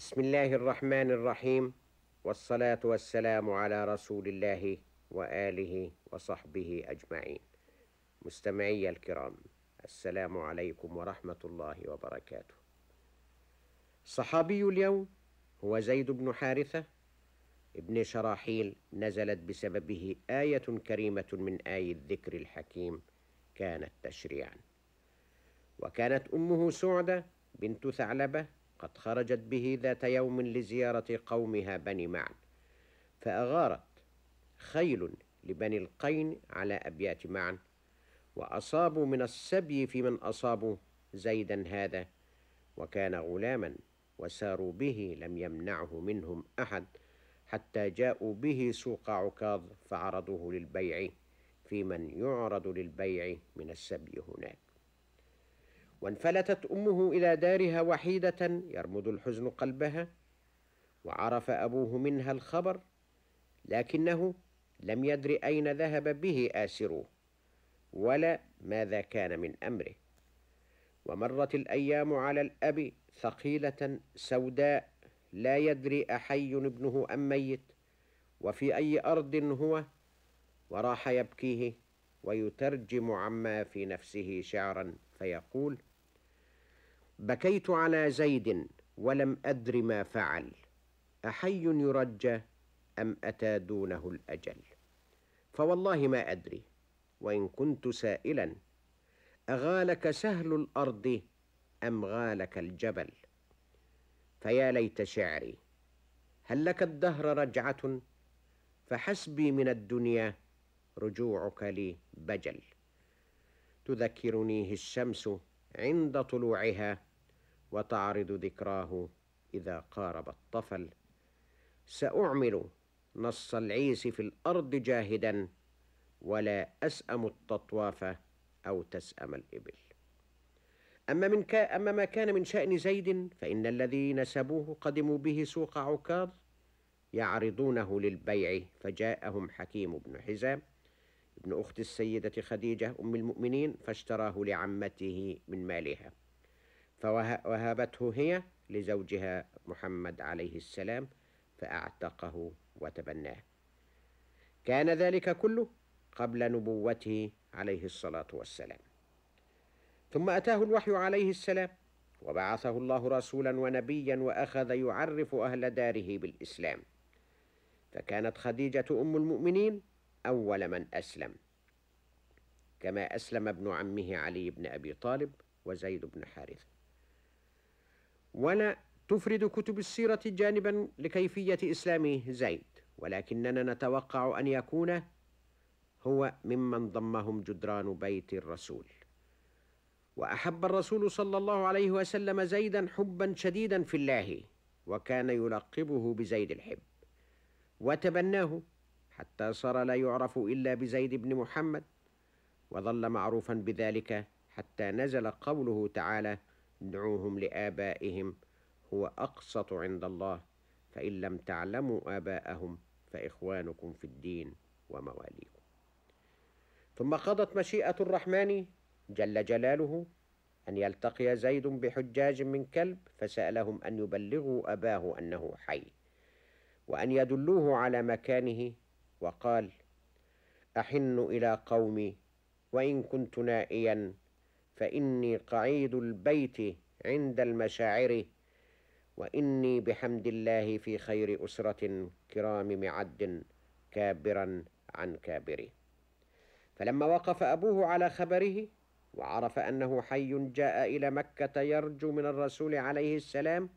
بسم الله الرحمن الرحيم والصلاة والسلام على رسول الله وآله وصحبه أجمعين مستمعي الكرام السلام عليكم ورحمة الله وبركاته صحابي اليوم هو زيد بن حارثة ابن شراحيل نزلت بسببه آية كريمة من آي الذكر الحكيم كانت تشريعا وكانت أمه سعدة بنت ثعلبة قد خرجت به ذات يوم لزيارة قومها بني معن فأغارت خيل لبني القين على أبيات معن وأصابوا من السبي في من أصابوا زيدا هذا وكان غلاما وساروا به لم يمنعه منهم أحد حتى جاءوا به سوق عكاظ فعرضوه للبيع في من يعرض للبيع من السبي هناك. وانفلتت أمه إلى دارها وحيدة يرمد الحزن قلبها وعرف أبوه منها الخبر لكنه لم يدر أين ذهب به اسروه ولا ماذا كان من أمره. ومرت الأيام على الأب ثقيلة سوداء لا يدري أحي ابنه أم ميت وفي أي أرض هو وراح يبكيه ويترجم عما في نفسه شعرا فيقول بكيت على زيد ولم أدر ما فعل أحي يرجى أم أتى دونه الأجل؟ فوالله ما أدري وإن كنت سائلا أغالك سهل الأرض أم غالك الجبل؟ فيا ليت شعري هل لك الدهر رجعة؟ فحسبي من الدنيا رجوعك لي بجل. تذكرنيه الشمس عند طلوعها وتعرض ذكراه إذا قارب الطفل. سأعمل نص العيس في الأرض جاهدا ولا أسأم التطواف أو تسأم الإبل. أما من كا أما ما كان من شأن زيد فإن الذين نسبوه قدموا به سوق عكاظ يعرضونه للبيع. فجاءهم حكيم بن حزام ابن أخت السيدة خديجة أم المؤمنين فاشتراه لعمته من مالها. فوهبته هي لزوجها محمد عليه السلام فأعتقه وتبناه. كان ذلك كله قبل نبوته عليه الصلاة والسلام. ثم أتاه الوحي عليه السلام وبعثه الله رسولا ونبيا وأخذ يعرف أهل داره بالإسلام. فكانت خديجة أم المؤمنين أول من أسلم كما أسلم ابن عمه علي بن أبي طالب وزيد بن حارثة. ولا تفرد كتب السيرة جانبا لكيفية إسلام زيد ولكننا نتوقع أن يكون هو ممن ضمهم جدران بيت الرسول. وأحب الرسول صلى الله عليه وسلم زيدا حبا شديدا في الله وكان يلقبه بزيد الحب. وتبناه حتى صار لا يعرف إلا بزيد بن محمد وظل معروفا بذلك حتى نزل قوله تعالى ادعوهم لآبائهم هو أقسط عند الله فإن لم تعلموا آباءهم فإخوانكم في الدين ومواليكم. ثم قضت مشيئة الرحمن جل جلاله أن يلتقي زيد بحجاج من كلب فسألهم أن يبلغوا أباه أنه حي وأن يدلوه على مكانه وقال أحن إلى قومي وإن كنت نائيا فإني قعيد البيت عند المشاعر وإني بحمد الله في خير أسرة كرام معد كابرا عن كابره. فلما وقف أبوه على خبره وعرف أنه حي جاء إلى مكة يرجو من الرسول عليه السلام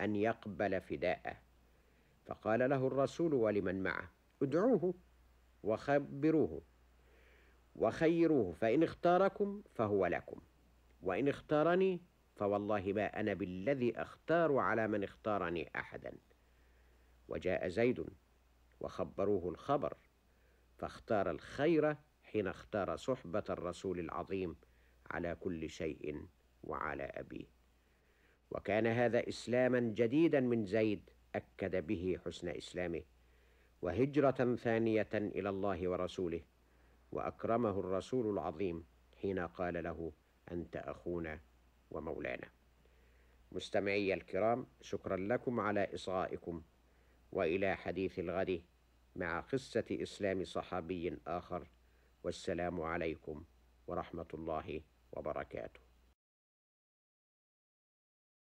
أن يقبل فداءه. فقال له الرسول ولمن معه؟ ادعوه وخبروه. وخيروه فإن اختاركم فهو لكم. وإن اختارني فوالله ما أنا بالذي أختار على من اختارني أحدا. وجاء زيد وخبروه الخبر فاختار الخير حين اختار صحبة الرسول العظيم على كل شيء وعلى أبيه. وكان هذا إسلاما جديدا من زيد أكد به حسن إسلامه وهجرة ثانية إلى الله ورسوله وأكرمه الرسول العظيم حين قال له أنت أخونا ومولانا. مستمعي الكرام شكرا لكم على إصغائكم وإلى حديث الغد مع قصة إسلام صحابي آخر والسلام عليكم ورحمة الله وبركاته.